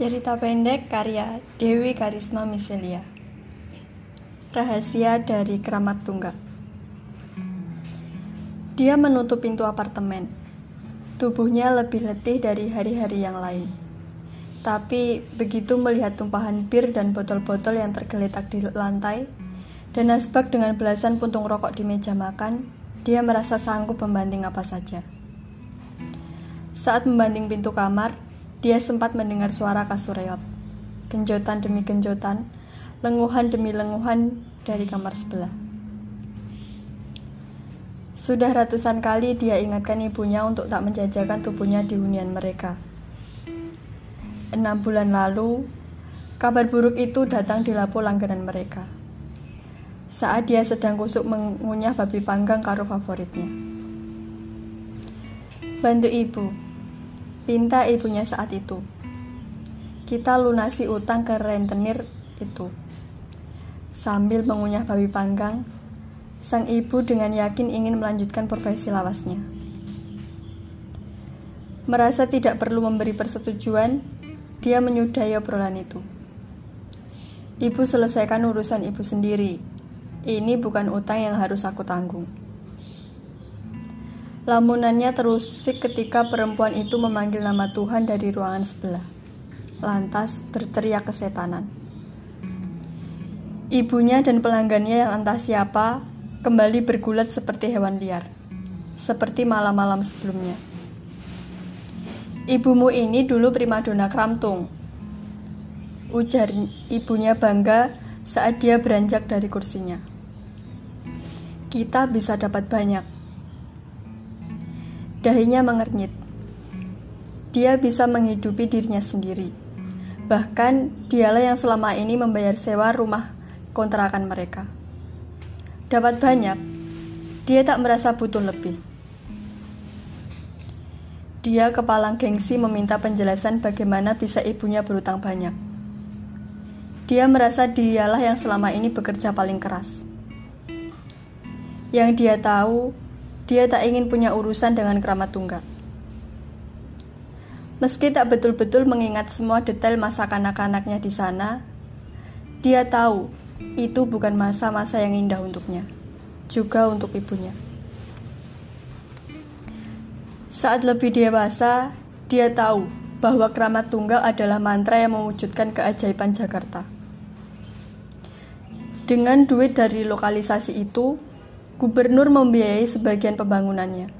Cerita pendek karya Dewi Karisma Miselia. Rahasia dari Keramat Tunggal. Dia menutup pintu apartemen. Tubuhnya lebih letih dari hari-hari yang lain. Tapi begitu melihat tumpahan bir dan botol-botol yang tergeletak di lantai Dan asbak dengan belasan puntung rokok di meja makan Dia merasa sanggup membanting apa saja. Saat membanting pintu kamar, dia sempat mendengar suara kasur reot. Genjotan demi genjotan, lenguhan demi lenguhan dari kamar sebelah. Sudah ratusan kali dia ingatkan ibunya untuk tak menjajakan tubuhnya di hunian mereka. Enam bulan lalu, kabar buruk itu datang di lapo langganan mereka. Saat dia sedang kusuk mengunyah babi panggang karo favoritnya. Bantu ibu, Pinta ibunya saat itu. Kita lunasi utang ke rentenir itu. Sambil mengunyah babi panggang, sang ibu dengan yakin ingin melanjutkan profesi lawasnya. Merasa tidak perlu memberi persetujuan, dia menyudahi obrolan itu. Ibu selesaikan urusan ibu sendiri. Ini bukan utang yang harus aku tanggung. Lamunannya terusik ketika perempuan itu memanggil nama Tuhan dari ruangan sebelah. Lantas berteriak kesetanan. Ibunya dan pelanggannya yang entah siapa kembali bergulat seperti hewan liar. Seperti malam-malam sebelumnya. Ibumu ini dulu primadona Kramtung. Ujar ibunya bangga saat dia beranjak dari kursinya. Kita bisa dapat banyak Dahinya mengernyit. Dia bisa menghidupi dirinya sendiri. Bahkan dialah yang selama ini membayar sewa rumah kontrakan mereka. Dapat banyak, dia tak merasa butuh lebih. Dia kepala gengsi meminta penjelasan bagaimana bisa ibunya berutang banyak. Dia merasa dialah yang selama ini bekerja paling keras. Yang dia tahu, dia tak ingin punya urusan dengan keramat tunggal. Meski tak betul-betul mengingat semua detail masa kanak-kanaknya di sana, dia tahu itu bukan masa-masa yang indah untuknya, juga untuk ibunya. Saat lebih dewasa, dia tahu bahwa keramat tunggal adalah mantra yang mewujudkan keajaiban Jakarta. Dengan duit dari lokalisasi itu, Gubernur membiayai sebagian pembangunannya.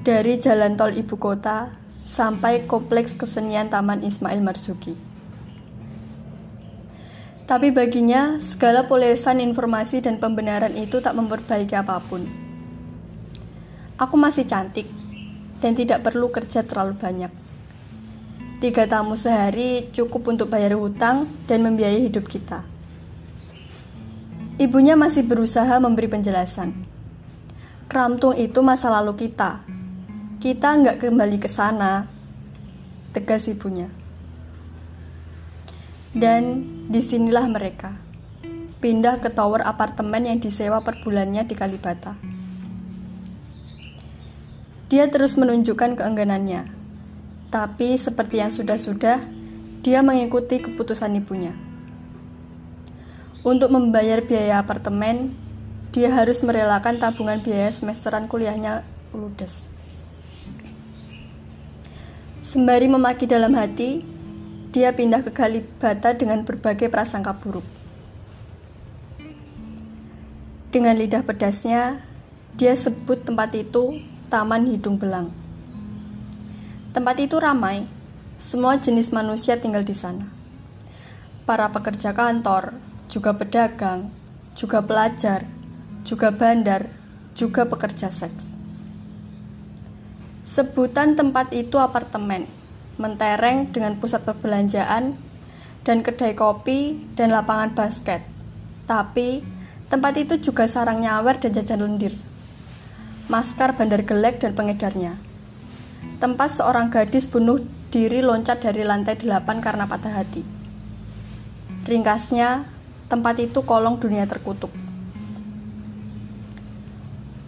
Dari jalan tol ibu kota sampai kompleks kesenian Taman Ismail Marzuki. Tapi baginya, segala polesan informasi dan pembenaran itu tak memperbaiki apa pun. Aku masih cantik dan tidak perlu kerja terlalu banyak. Tiga tamu sehari cukup untuk bayar hutang dan membiayai hidup kita. Ibunya masih berusaha memberi penjelasan. Kramtung itu masa lalu kita. Kita nggak kembali ke sana, tegas ibunya. Dan di sinilah mereka. Pindah ke tower apartemen yang disewa per bulannya di Kalibata. Dia terus menunjukkan keengganannya. Tapi seperti yang sudah-sudah, dia mengikuti keputusan ibunya. Untuk membayar biaya apartemen, dia harus merelakan tabungan biaya semesteran kuliahnya ludes. Sembari memaki dalam hati, dia pindah ke Kalibata dengan berbagai prasangka buruk. Dengan lidah pedasnya, dia sebut tempat itu Taman Hidung Belang. Tempat itu ramai, semua jenis manusia tinggal di sana. Para pekerja kantor, juga pedagang, juga pelajar, juga bandar, juga pekerja seks. Sebutan tempat itu apartemen, mentereng dengan pusat perbelanjaan dan kedai kopi dan lapangan basket. Tapi tempat itu juga sarang nyawer dan jajan lendir. Maskar bandar gelek dan pengedarnya. Tempat seorang gadis bunuh diri loncat dari lantai delapan karena patah hati. Ringkasnya, Tempat itu kolong dunia terkutuk.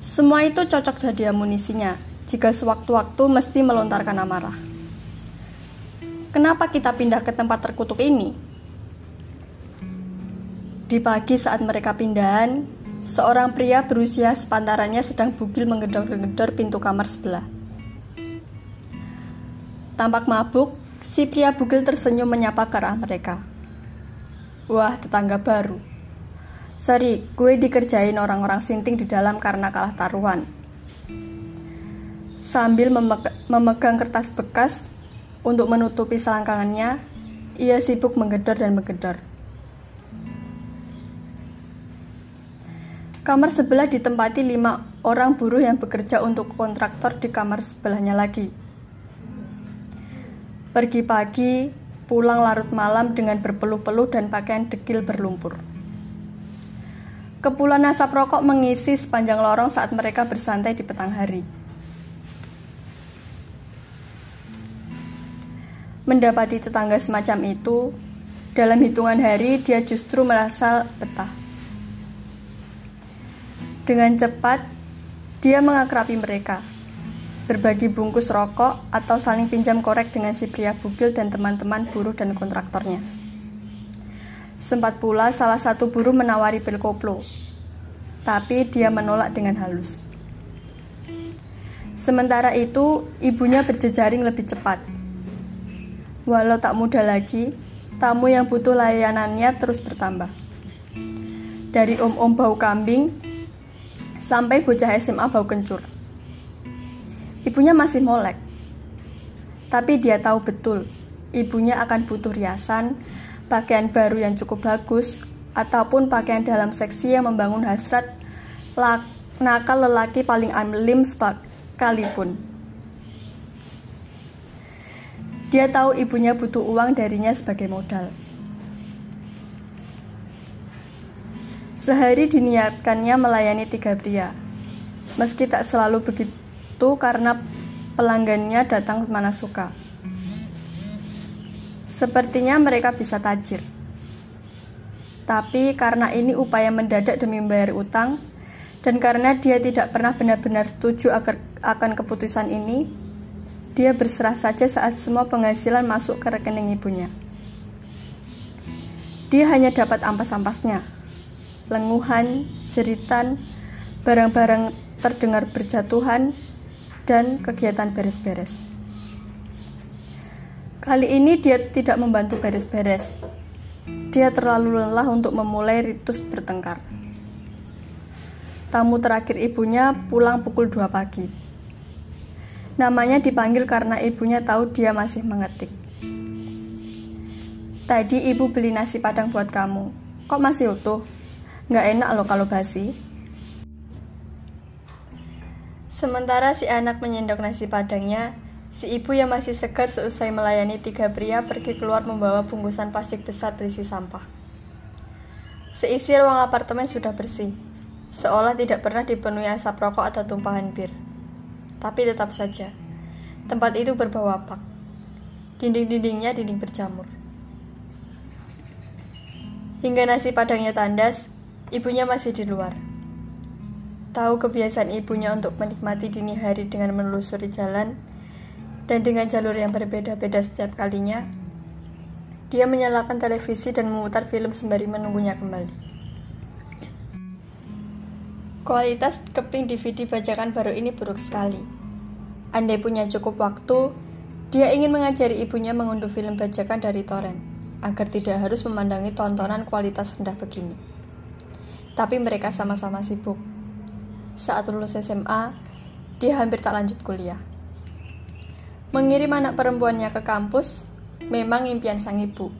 Semua itu cocok jadi amunisinya jika sewaktu-waktu mesti melontarkan amarah. Kenapa kita pindah ke tempat terkutuk ini? Di pagi saat mereka pindahan, seorang pria berusia sepantarannya sedang bugil menggedor-gedor pintu kamar sebelah. Tampak mabuk, si pria bugil tersenyum menyapa ke arah mereka. Wah, tetangga baru. Sorry, gue dikerjain orang-orang sinting di dalam karena kalah taruhan. Sambil memegang kertas bekas untuk menutupi selangkangannya, ia sibuk menggedor dan menggedor. Kamar sebelah ditempati lima orang buruh yang bekerja untuk kontraktor di kamar sebelahnya lagi. Pergi pagi, pulang larut malam dengan berpeluh-peluh dan pakaian dekil berlumpur. Kepulan asap rokok mengisi sepanjang lorong saat mereka bersantai di petang hari. Mendapati tetangga semacam itu, dalam hitungan hari dia justru merasa betah. Dengan cepat, dia mengakrabi mereka, berbagi bungkus rokok atau saling pinjam korek dengan si pria bugil dan teman-teman buruh dan kontraktornya. Sempat pula salah satu buruh menawari pil koplo, tapi dia menolak dengan halus. Sementara itu, ibunya berjejaring lebih cepat Walau tak muda lagi, tamu yang butuh layanannya terus bertambah. Dari om-om bau kambing sampai bocah SMA bau kencur. Ibunya masih molek. Tapi dia tahu betul, ibunya akan butuh riasan, pakaian baru yang cukup bagus, ataupun pakaian dalam seksi yang membangun hasrat nakal lelaki paling alim sekalipun. Dia tahu ibunya butuh uang darinya sebagai modal. Sehari diniatkannya melayani tiga pria. Meski tak selalu begitu karena pelanggannya datang mana suka. Sepertinya mereka bisa tajir. Tapi karena ini upaya mendadak demi membayar utang, dan karena dia tidak pernah benar-benar setuju akan keputusan ini, dia berserah saja saat semua penghasilan masuk ke rekening ibunya. Dia hanya dapat ampas-ampasnya. Lenguhan, jeritan, barang-barang terdengar berjatuhan, dan kegiatan beres-beres. Kali ini dia tidak membantu beres-beres. Dia terlalu lelah untuk memulai ritus bertengkar. Tamu terakhir ibunya pulang pukul 2 pagi. Namanya dipanggil karena ibunya tahu dia masih mengetik. Tadi ibu beli nasi padang buat kamu. Kok masih utuh? Nggak enak loh kalau basi. Sementara si anak menyendok nasi padangnya, si ibu yang masih segar seusai melayani tiga pria pergi keluar membawa bungkusan plastik besar berisi sampah. Seisi ruang apartemen sudah bersih, seolah tidak pernah dipenuhi asap rokok atau tumpahan bir. Tapi tetap saja, tempat itu berbau apak. Dinding-dindingnya dinding berjamur. Hingga nasi padangnya tandas, ibunya masih di luar. Tahu kebiasaan ibunya untuk menikmati dini hari dengan menelusuri jalan, dan dengan jalur yang berbeda-beda setiap kalinya, dia menyalakan televisi dan memutar film sembari menunggunya kembali. Kualitas keping DVD bajakan baru ini buruk sekali. Andai punya cukup waktu, dia ingin mengajari ibunya mengunduh film bajakan dari torrent, agar tidak harus memandangi tontonan kualitas rendah begini. Tapi mereka sama-sama sibuk. Saat lulus SMA, dia hampir tak lanjut kuliah. Mengirim anak perempuannya ke kampus memang impian sang ibu.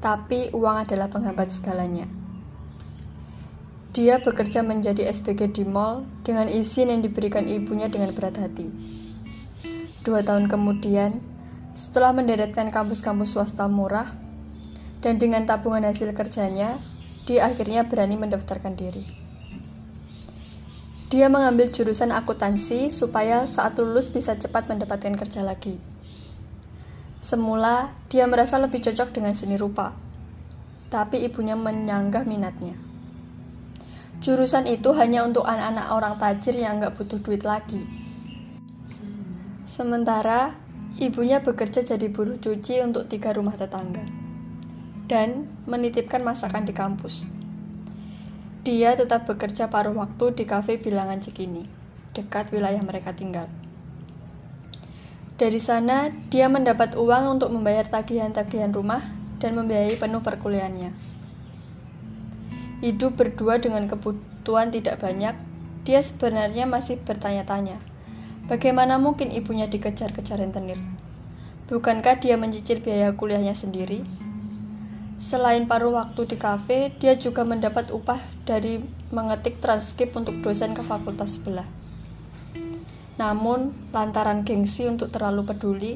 Tapi uang adalah penghambat segalanya. Dia bekerja menjadi SPG di mall dengan izin yang diberikan ibunya dengan berat hati. Dua tahun kemudian, setelah menderetkan kampus-kampus swasta murah, dan dengan tabungan hasil kerjanya, dia akhirnya berani mendaftarkan diri. Dia mengambil jurusan akuntansi supaya saat lulus bisa cepat mendapatkan kerja lagi. Semula, dia merasa lebih cocok dengan seni rupa, tapi ibunya menyanggah minatnya. Jurusan itu hanya untuk anak-anak orang tajir yang nggak butuh duit lagi. Sementara Ibunya bekerja jadi buruh cuci untuk tiga rumah tetangga dan menitipkan masakan di kampus. Dia tetap bekerja paruh waktu di kafe bilangan Cikini, dekat wilayah mereka tinggal. Dari sana, dia mendapat uang untuk membayar tagihan-tagihan rumah dan membiayai penuh perkuliahannya. Hidup berdua dengan kebutuhan tidak banyak, dia sebenarnya masih bertanya-tanya, bagaimana mungkin ibunya dikejar-kejar rentenir? Bukankah dia mencicil biaya kuliahnya sendiri? Selain paruh waktu di kafe, dia juga mendapat upah dari mengetik transkrip untuk dosen ke fakultas sebelah. Namun, lantaran gengsi untuk terlalu peduli,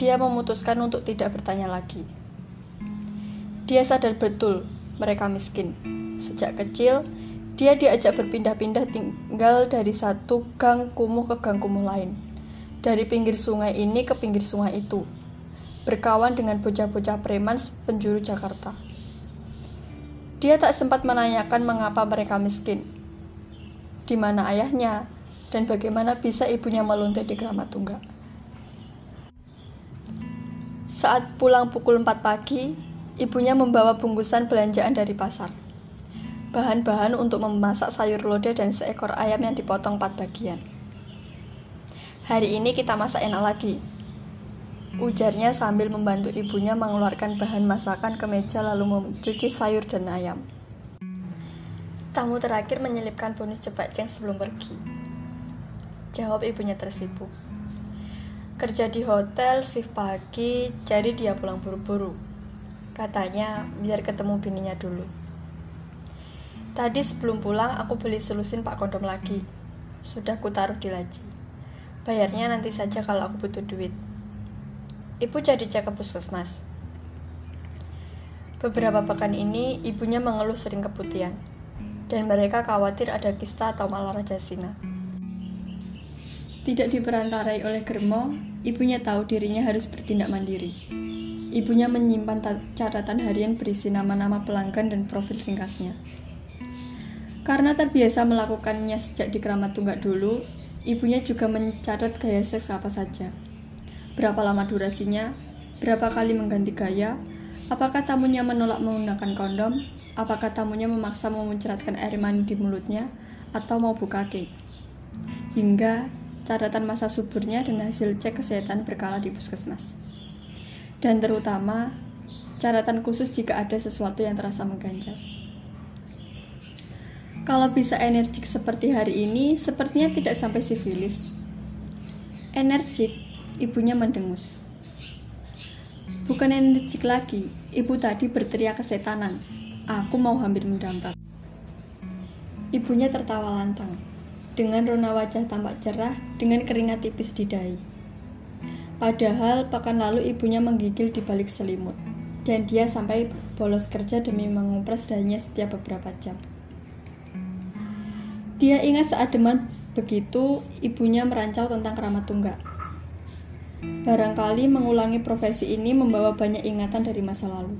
dia memutuskan untuk tidak bertanya lagi. Dia sadar betul mereka miskin. Sejak kecil, dia diajak berpindah-pindah tinggal dari satu gang kumuh ke gang kumuh lain. Dari pinggir sungai ini ke pinggir sungai itu. Berkawan dengan bocah-bocah preman penjuru Jakarta. Dia tak sempat menanyakan mengapa mereka miskin. Di mana ayahnya dan bagaimana bisa ibunya meluntai di Keramat Tunggal. Saat pulang pukul 4 pagi, ibunya membawa bungkusan belanjaan dari pasar bahan-bahan untuk memasak sayur lodeh dan seekor ayam yang dipotong empat bagian. Hari ini kita masak enak lagi. Ujarnya sambil membantu ibunya mengeluarkan bahan masakan ke meja lalu mencuci sayur dan ayam. Tamu terakhir menyelipkan bonus cepat ceng sebelum pergi. Jawab ibunya tersipu. Kerja di hotel, shift pagi, jadi dia pulang buru-buru. Katanya biar ketemu bininya dulu. Tadi sebelum pulang aku beli selusin pak kondom lagi. Sudah ku taruh di laci. Bayarnya nanti saja kalau aku butuh duit. Ibu jadi cek ke puskesmas. Beberapa pekan ini, ibunya mengeluh sering keputihan. Dan mereka khawatir ada kista atau malah raja singa. Tidak diperantarai oleh Germo, ibunya tahu dirinya harus bertindak mandiri. Ibunya menyimpan catatan harian berisi nama-nama pelanggan dan profil ringkasnya. Karena terbiasa melakukannya sejak di keramat tunggak dulu, ibunya juga mencatat gaya seks apa saja. Berapa lama durasinya, berapa kali mengganti gaya, apakah tamunya menolak menggunakan kondom, apakah tamunya memaksa memuncratkan air mani di mulutnya, atau mau buka cake. Hingga catatan masa suburnya dan hasil cek kesehatan berkala di puskesmas. Dan terutama, catatan khusus jika ada sesuatu yang terasa mengganjal. Kalau bisa energik seperti hari ini, sepertinya tidak sampai sifilis. Energik, ibunya mendengus. Bukan energik lagi, ibu tadi berteriak kesetanan. Aku mau hampir mendamprat. Ibunya tertawa lantang, dengan rona wajah tampak cerah, dengan keringat tipis di dahi. Padahal pekan lalu ibunya menggigil di balik selimut, dan dia sampai bolos kerja demi mengupres dahinya setiap beberapa jam. Dia ingat saat demam begitu ibunya merancau tentang keramat tunggak. Barangkali mengulangi profesi ini membawa banyak ingatan dari masa lalu.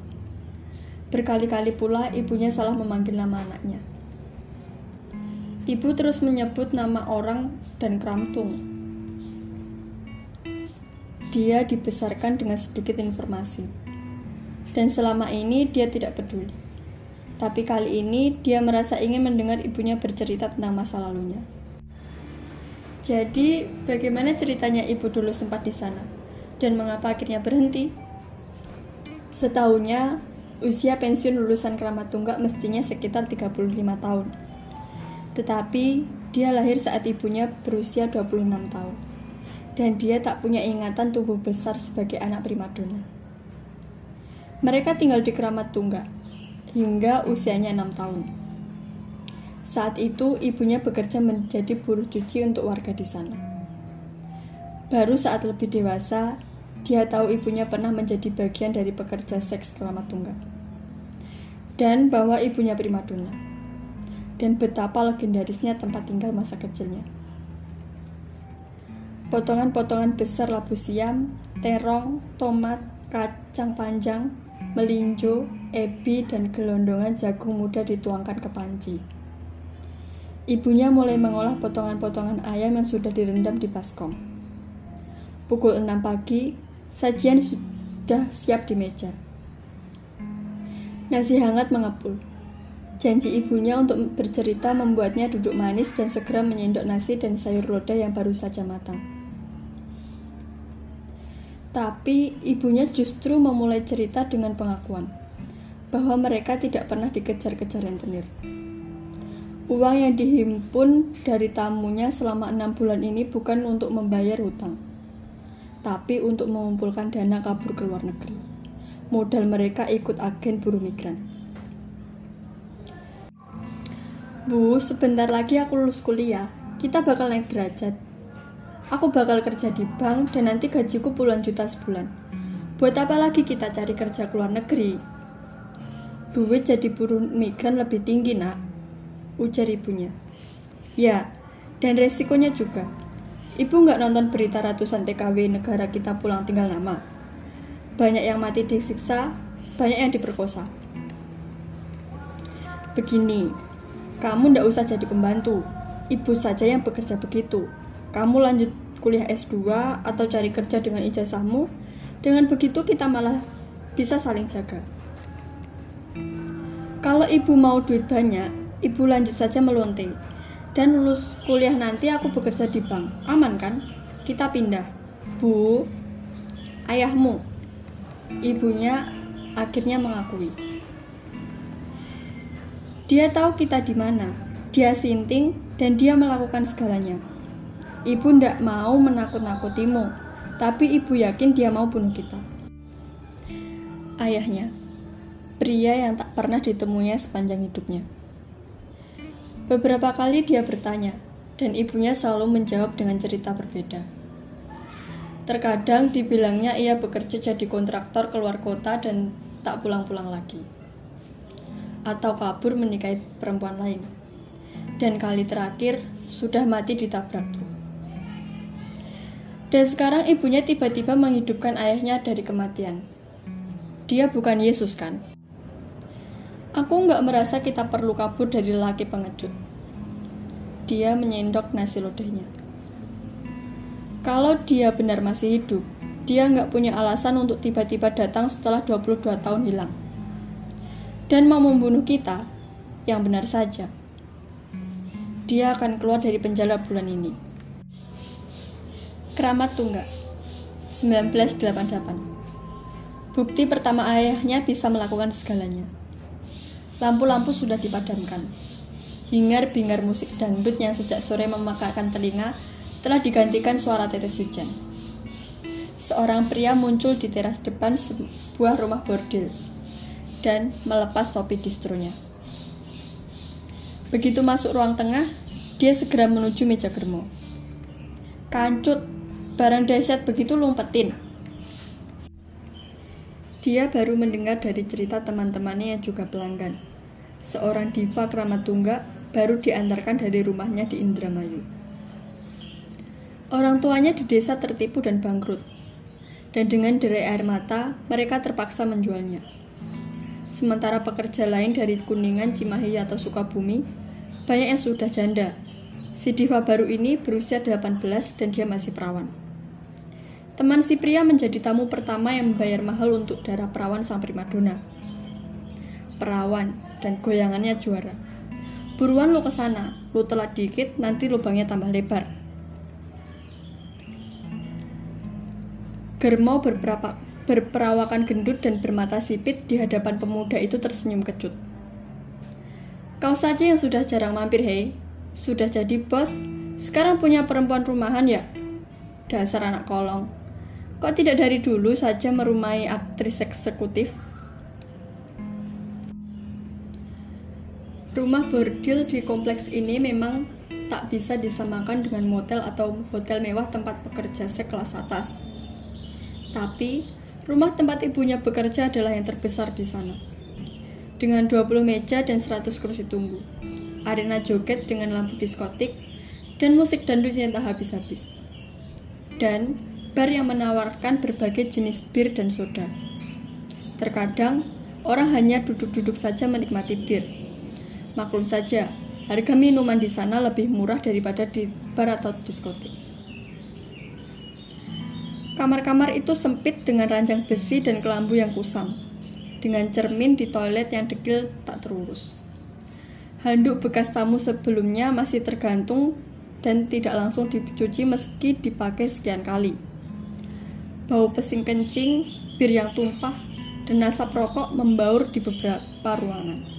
Berkali-kali pula ibunya salah memanggil nama anaknya. Ibu terus menyebut nama orang dan keramtung. Dia dibesarkan dengan sedikit informasi. Dan selama ini dia tidak peduli. Tapi kali ini dia merasa ingin mendengar ibunya bercerita tentang masa lalunya. Jadi, bagaimana ceritanya ibu dulu sempat di sana? Dan mengapa akhirnya berhenti? Setahunnya, usia pensiun lulusan keramat tunggak mestinya sekitar 35 tahun. Tetapi, dia lahir saat ibunya berusia 26 tahun. Dan dia tak punya ingatan tumbuh besar sebagai anak primadona. Mereka tinggal di keramat tunggak, hingga usianya enam tahun. Saat itu, ibunya bekerja menjadi buruh cuci untuk warga di sana. Baru saat lebih dewasa, dia tahu ibunya pernah menjadi bagian dari pekerja seks keramat tunggal. Dan bahwa ibunya primadona. Dan betapa legendarisnya tempat tinggal masa kecilnya. Potongan-potongan besar labu siam, terong, tomat, kacang panjang, melinjo, ebi, dan gelondongan jagung muda dituangkan ke panci. Ibunya mulai mengolah potongan-potongan ayam yang sudah direndam di baskom. Pukul 6 pagi, sajian sudah siap di meja. Nasi hangat mengepul. Janji ibunya untuk bercerita membuatnya duduk manis dan segera menyendok nasi dan sayur roda yang baru saja matang. Tapi ibunya justru memulai cerita dengan pengakuan bahwa mereka tidak pernah dikejar-kejar rentenir. Uang yang dihimpun dari tamunya selama enam bulan ini bukan untuk membayar hutang, tapi untuk mengumpulkan dana kabur ke luar negeri. Modal mereka ikut agen buruh migran. Bu, sebentar lagi aku lulus kuliah. Kita bakal naik derajat. Aku bakal kerja di bank dan nanti gajiku puluhan juta sebulan. Buat apa lagi kita cari kerja ke luar negeri? Duit jadi buruh migran lebih tinggi, nak. Ujar ibunya. Ya, dan resikonya juga. Ibu nggak nonton berita ratusan TKW negara kita pulang tinggal nama. Banyak yang mati disiksa, banyak yang diperkosa. Begini, kamu ndak usah jadi pembantu. Ibu saja yang bekerja begitu. Kamu lanjut kuliah S2 atau cari kerja dengan ijazahmu. Dengan begitu kita malah bisa saling jaga. Kalau ibu mau duit banyak, ibu lanjut saja melonte dan lulus kuliah nanti aku bekerja di bank. Aman kan? Kita pindah. Bu, ayahmu. Ibunya akhirnya mengakui. Dia tahu kita di mana. Dia sinting dan dia melakukan segalanya. Ibu ndak mau menakut-nakutimu, tapi ibu yakin dia mau bunuh kita. Ayahnya, pria yang tak pernah ditemuinya sepanjang hidupnya. Beberapa kali dia bertanya, dan ibunya selalu menjawab dengan cerita berbeda. Terkadang dibilangnya ia bekerja jadi kontraktor keluar kota dan tak pulang-pulang lagi. Atau kabur menikahi perempuan lain. Dan kali terakhir sudah mati ditabrak truk. Dan sekarang ibunya tiba-tiba menghidupkan ayahnya dari kematian. Dia bukan Yesus kan? Aku nggak merasa kita perlu kabur dari laki pengecut. Dia menyendok nasi lodehnya. Kalau dia benar masih hidup, dia nggak punya alasan untuk tiba-tiba datang setelah 22 tahun hilang. Dan mau membunuh kita, yang benar saja. Dia akan keluar dari penjara bulan ini. Keramat Tunggak 1988 Bukti pertama ayahnya bisa melakukan segalanya. Lampu-lampu sudah dipadamkan. Hingar-bingar musik dangdut yang sejak sore memakakan telinga telah digantikan suara tetes hujan. Seorang pria muncul di teras depan sebuah rumah bordil dan melepas topi distronya. Begitu masuk ruang tengah, dia segera menuju meja germo. Kancut, barang dahsyat begitu lumpetin. Dia baru mendengar dari cerita teman-temannya yang juga pelanggan. Seorang diva keramat tunggak baru diantarkan dari rumahnya di Indramayu. Orang tuanya di desa tertipu dan bangkrut. Dan dengan derai air mata, mereka terpaksa menjualnya. Sementara pekerja lain dari Kuningan, Cimahi, atau Sukabumi, banyak yang sudah janda. Si diva baru ini berusia 18 dan dia masih perawan. Teman si pria menjadi tamu pertama yang membayar mahal untuk darah perawan sang primadona. Perawan dan goyangannya juara. Buruan lo ke sana, lo telat dikit, nanti lubangnya tambah lebar. Germo berberapa, berperawakan gendut dan bermata sipit di hadapan pemuda itu tersenyum kecut. Kau saja yang sudah jarang mampir, hei. Sudah jadi bos, sekarang punya perempuan rumahan ya? Dasar anak kolong. Kok tidak dari dulu saja merumai aktris eksekutif? Rumah bordil di kompleks ini memang tak bisa disamakan dengan motel atau hotel mewah tempat pekerja sekelas atas. Tapi, rumah tempat ibunya bekerja adalah yang terbesar di sana. Dengan 20 meja dan 100 kursi tunggu, arena joget dengan lampu diskotik, dan musik dangdut yang tak habis-habis. Dan bar yang menawarkan berbagai jenis bir dan soda. Terkadang, orang hanya duduk-duduk saja menikmati bir. Maklum saja, harga minuman di sana lebih murah daripada di bar atau diskotik. Kamar-kamar itu sempit dengan ranjang besi dan kelambu yang kusam, dengan cermin di toilet yang dekil tak terurus. Handuk bekas tamu sebelumnya masih tergantung dan tidak langsung dicuci meski dipakai sekian kali. Bau pesing kencing, bir yang tumpah, dan asap rokok membaur di beberapa ruangan.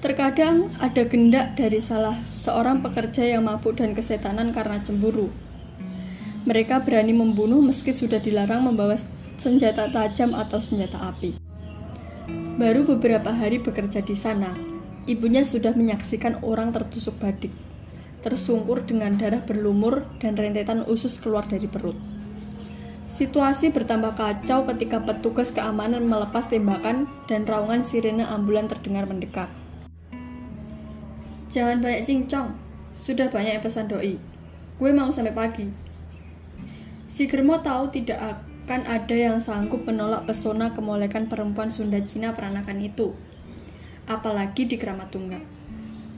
Terkadang ada gendak dari salah seorang pekerja yang mabuk dan kesetanan karena cemburu mereka berani membunuh meski sudah dilarang membawa senjata tajam atau senjata api. Baru beberapa hari bekerja di sana, ibunya sudah menyaksikan orang tertusuk badik, tersungkur dengan darah berlumur dan rentetan usus keluar dari perut. Situasi bertambah kacau ketika petugas keamanan melepas tembakan dan raungan sirene ambulan terdengar mendekat. Jangan banyak cincong, sudah banyak yang pesan doi. Gue mau sampai pagi, Si Germo tahu tidak akan ada yang sanggup menolak pesona kemolekan perempuan Sunda Cina peranakan itu. Apalagi di Keramat Tunggal.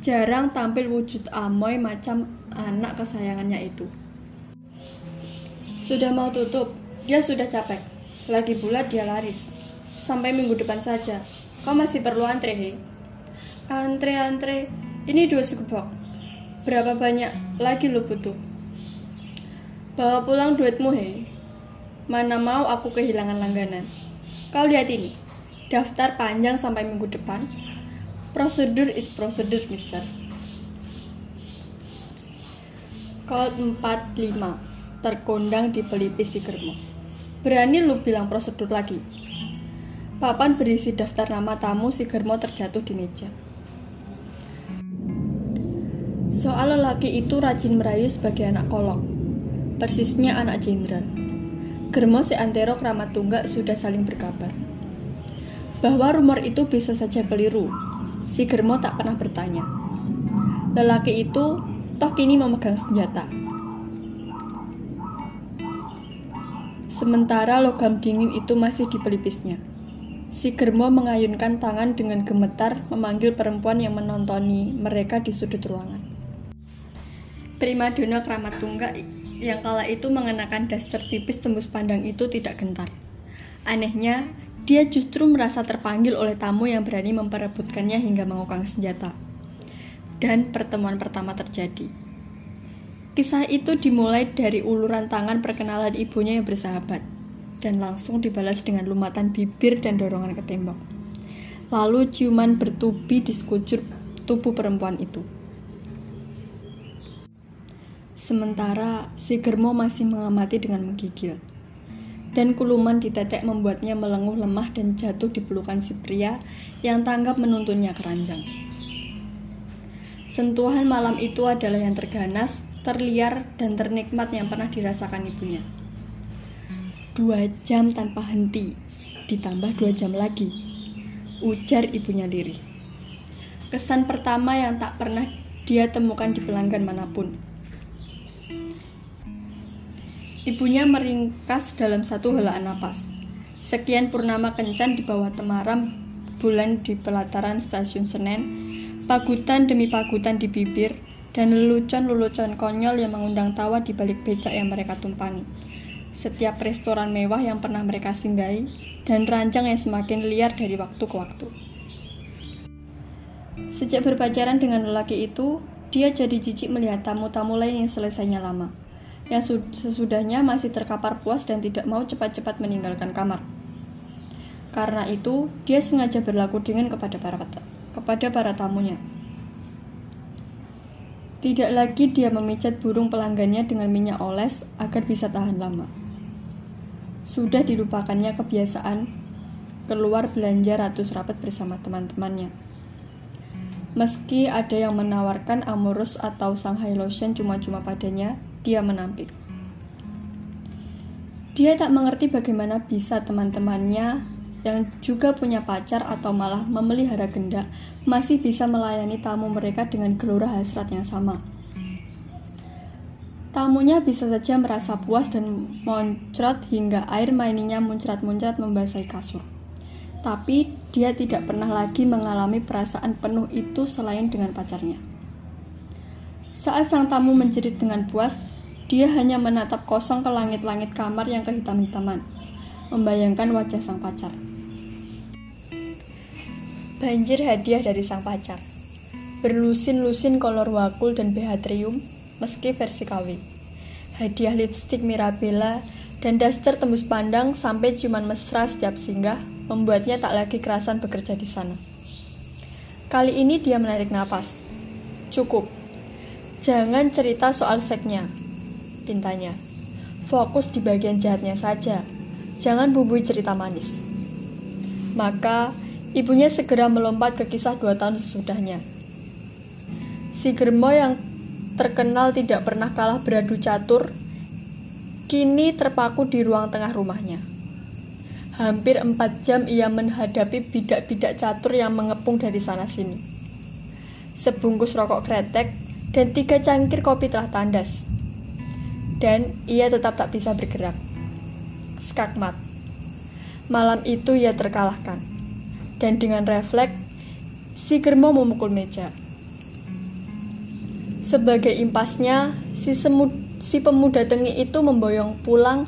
Jarang tampil wujud amoy macam anak kesayangannya itu. Sudah mau tutup, dia sudah capek. Lagi pula dia laris. Sampai minggu depan saja. Kau masih perlu antre, he? Antre, antre. Ini dua sekebok. Berapa banyak lagi lo butuh? Bawa pulang duitmu, he. Mana mau aku kehilangan langganan. Kau lihat ini. Daftar panjang sampai minggu depan. Prosedur is prosedur, mister. Call 45 terkondang di pelipis si Germo. Berani lu bilang prosedur lagi. Papan berisi daftar nama tamu si Germo terjatuh di meja. Soal lelaki itu rajin merayu sebagai anak kolong persisnya anak jenderal. Germo seantero keramat tunggak sudah saling berkabar. Bahwa rumor itu bisa saja keliru, si Germo tak pernah bertanya. Lelaki itu toh kini memegang senjata. Sementara logam dingin itu masih di pelipisnya. Si Germo mengayunkan tangan dengan gemetar memanggil perempuan yang menontoni mereka di sudut ruangan. Prima dona keramat tunggak yang kala itu mengenakan daster tipis tembus pandang itu tidak gentar. Anehnya, dia justru merasa terpanggil oleh tamu yang berani memperebutkannya hingga mengokang senjata. Dan pertemuan pertama terjadi. Kisah itu dimulai dari uluran tangan perkenalan ibunya yang bersahabat, dan langsung dibalas dengan lumatan bibir dan dorongan ke tembok. Lalu ciuman bertubi di sekujur tubuh perempuan itu. Sementara si Germo masih mengamati dengan menggigil. Dan kuluman di tetek membuatnya melenguh lemah dan jatuh di pelukan si pria yang tanggap menuntunnya keranjang. Sentuhan malam itu adalah yang terganas, terliar, dan ternikmat yang pernah dirasakan ibunya. Dua jam tanpa henti, ditambah dua jam lagi, ujar ibunya lirih. Kesan pertama yang tak pernah dia temukan di pelanggan mana pun. Ibunya meringkas dalam satu helaan napas. Sekian purnama kencan di bawah temaram bulan di pelataran stasiun Senen, pagutan demi pagutan di bibir, dan lelucon-lelucon konyol yang mengundang tawa di balik becak yang mereka tumpangi. Setiap restoran mewah yang pernah mereka singgahi, dan ranjang yang semakin liar dari waktu ke waktu. Sejak berpacaran dengan lelaki itu, dia jadi jijik melihat tamu-tamu lain yang selesainya lama yang sesudahnya masih terkapar puas dan tidak mau cepat-cepat meninggalkan kamar. Karena itu, dia sengaja berlaku dingin kepada para kepada para tamunya. Tidak lagi dia memijat burung pelanggannya dengan minyak oles agar bisa tahan lama. Sudah dilupakannya kebiasaan keluar belanja ratus rapat bersama teman-temannya. Meski ada yang menawarkan Amorus atau Shanghai Lotion cuma-cuma padanya, dia menampik. Dia tak mengerti bagaimana bisa teman-temannya yang juga punya pacar atau malah memelihara genda masih bisa melayani tamu mereka dengan gelora hasrat yang sama. Tamunya bisa saja merasa puas dan moncrot hingga air maininya muncrat-muncrat membasahi kasur. Tapi dia tidak pernah lagi mengalami perasaan penuh itu selain dengan pacarnya. Saat sang tamu menjerit dengan puas, Dia hanya menatap kosong ke langit-langit kamar yang kehitam-hitaman, membayangkan wajah sang pacar. Banjir hadiah dari sang pacar. Berlusin-lusin kolor wakul dan behatrium, meski versi KW. Hadiah lipstik Mirabella dan daster tembus pandang sampai cuman mesra setiap singgah, membuatnya tak lagi kerasan bekerja di sana. Kali ini dia menarik napas. Cukup. Jangan cerita soal seknya, pintanya. Fokus di bagian jahatnya saja. Jangan bumbui cerita manis. Maka, ibunya segera melompat ke kisah dua tahun sesudahnya. Si Germo yang terkenal tidak pernah kalah beradu catur, kini terpaku di ruang tengah rumahnya. Hampir empat jam ia menghadapi bidak-bidak catur yang mengepung dari sana-sini. Sebungkus rokok kretek dan tiga cangkir kopi telah tandas dan ia tetap tak bisa bergerak. Skakmat. Malam itu ia terkalahkan, dan dengan refleks, si Germo memukul meja. Sebagai impasnya, si, semud, si pemuda tengi itu memboyong pulang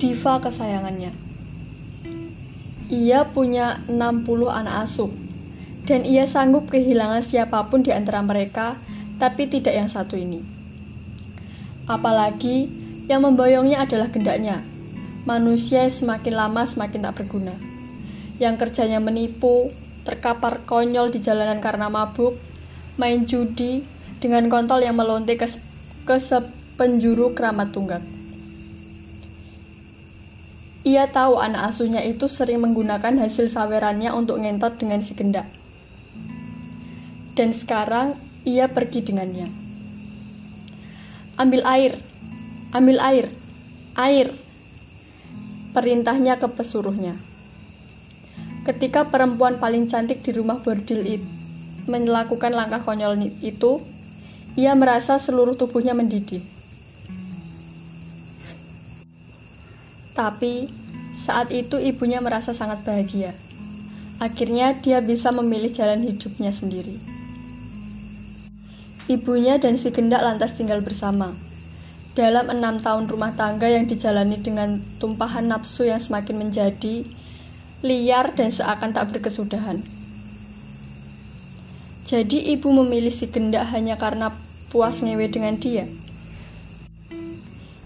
diva kesayangannya. Ia punya 60 anak asuh, dan ia sanggup kehilangan siapa pun di antara mereka, tapi tidak yang satu ini. Apalagi yang memboyongnya adalah gendaknya. Manusia semakin lama semakin tak berguna. Yang kerjanya menipu, terkapar konyol di jalanan karena mabuk, main judi, dengan kontol yang melonte ke, ke sepenjuru keramat tunggak. Ia tahu anak asuhnya itu sering menggunakan hasil sawerannya untuk ngentot dengan si gendak. Dan sekarang ia pergi dengannya. Ambil air, ambil air, air. Perintahnya ke pesuruhnya. Ketika perempuan paling cantik di rumah bordil itu melakukan langkah konyol itu, ia merasa seluruh tubuhnya mendidih. Tapi saat itu ibunya merasa sangat bahagia. Akhirnya dia bisa memilih jalan hidupnya sendiri. Ibunya dan si gendak lantas tinggal bersama. Dalam enam tahun rumah tangga yang dijalani dengan tumpahan nafsu yang semakin menjadi liar dan seakan tak berkesudahan. Jadi ibu memilih si gendak hanya karena puas ngewe dengan dia.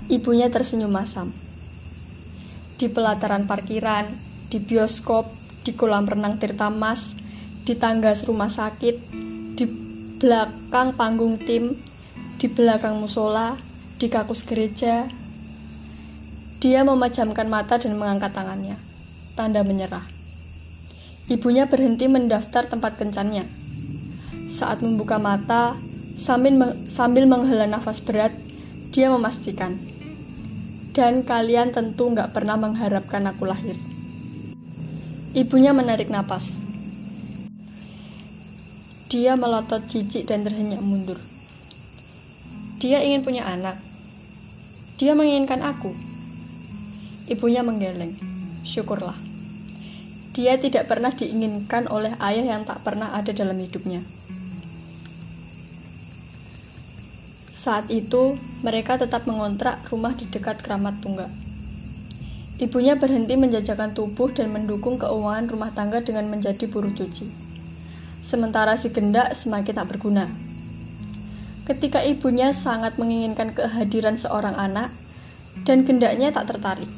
Ibunya tersenyum masam. Di pelataran parkiran, di bioskop, di kolam renang Tirta Mas, di tangga rumah sakit, di belakang panggung tim, di belakang musola, di kakus gereja. Dia memejamkan mata dan mengangkat tangannya, tanda menyerah. Ibunya berhenti mendaftar tempat kencannya. Saat membuka mata, sambil, sambil menghela nafas berat, dia memastikan. Dan kalian tentu nggak pernah mengharapkan aku lahir. Ibunya menarik napas. Dia melotot jijik dan terhenyak mundur. Dia ingin punya anak. Dia menginginkan aku. Ibunya menggeleng. Syukurlah. Dia tidak pernah diinginkan oleh ayah yang tak pernah ada dalam hidupnya. Saat itu, mereka tetap mengontrak rumah di dekat keramat tunggal. Ibunya berhenti menjajakan tubuh dan mendukung keuangan rumah tangga dengan menjadi buruh cuci sementara si gendak semakin tak berguna. Ketika ibunya sangat menginginkan kehadiran seorang anak, dan gendaknya tak tertarik.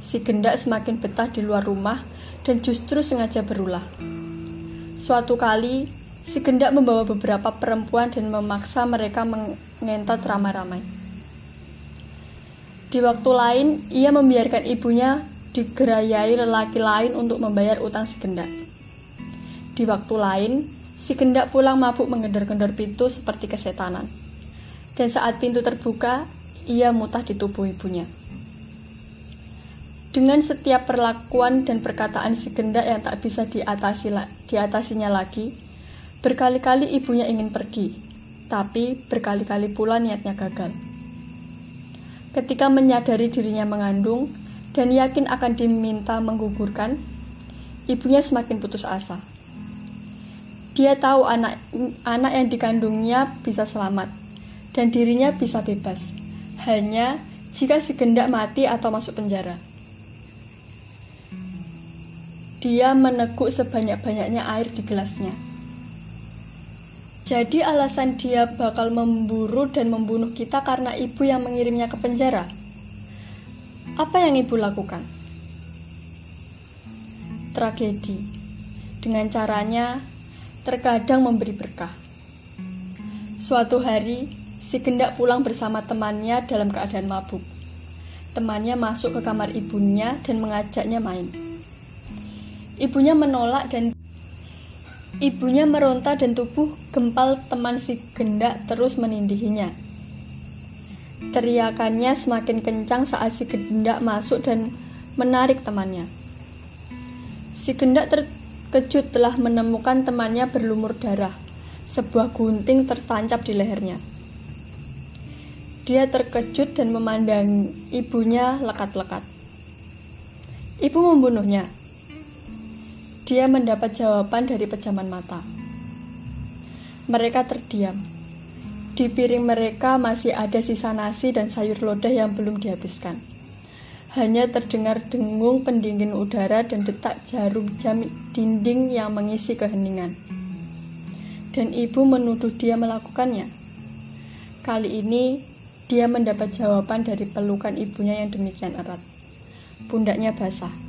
Si gendak semakin betah di luar rumah dan justru sengaja berulah. Suatu kali, si gendak membawa beberapa perempuan dan memaksa mereka mengentot ramai-ramai. Di waktu lain, ia membiarkan ibunya digerayai lelaki lain untuk membayar utang si gendak. Di waktu lain, si gendak pulang mabuk mengendor-gendor pintu seperti kesetanan. Dan saat pintu terbuka, ia mutah di tubuh ibunya. Dengan setiap perlakuan dan perkataan si gendak yang tak bisa diatasi, diatasinya lagi, berkali-kali ibunya ingin pergi, tapi berkali-kali pula niatnya gagal. Ketika menyadari dirinya mengandung dan yakin akan diminta menggugurkan, ibunya semakin putus asa. Dia tahu anak anak yang dikandungnya bisa selamat dan dirinya bisa bebas. hanya jika si gendak mati atau masuk penjara. Dia meneguk sebanyak-banyaknya air di gelasnya. Jadi alasan dia bakal memburu dan membunuh kita karena ibu yang mengirimnya ke penjara. Apa yang ibu lakukan? Tragedi. Dengan caranya, terkadang memberi berkah. Suatu hari, si gendak pulang bersama temannya dalam keadaan mabuk. Temannya masuk ke kamar ibunya dan mengajaknya main. Ibunya menolak dan ibunya meronta dan tubuh gempal teman si gendak terus menindihinya. Teriakannya semakin kencang saat si gendak masuk dan menarik temannya. Si gendak terkejut telah menemukan temannya berlumur darah. Sebuah gunting tertancap di lehernya. Dia terkejut dan memandang ibunya lekat-lekat. Ibu membunuhnya. Dia mendapat jawaban dari pejaman mata. Mereka terdiam. Di piring mereka masih ada sisa nasi dan sayur lodeh yang belum dihabiskan. Hanya terdengar dengung pendingin udara dan detak jarum jam dinding yang mengisi keheningan. Dan ibu menuduh dia melakukannya. Kali ini, dia mendapat jawaban dari pelukan ibunya yang demikian erat. Pundaknya basah.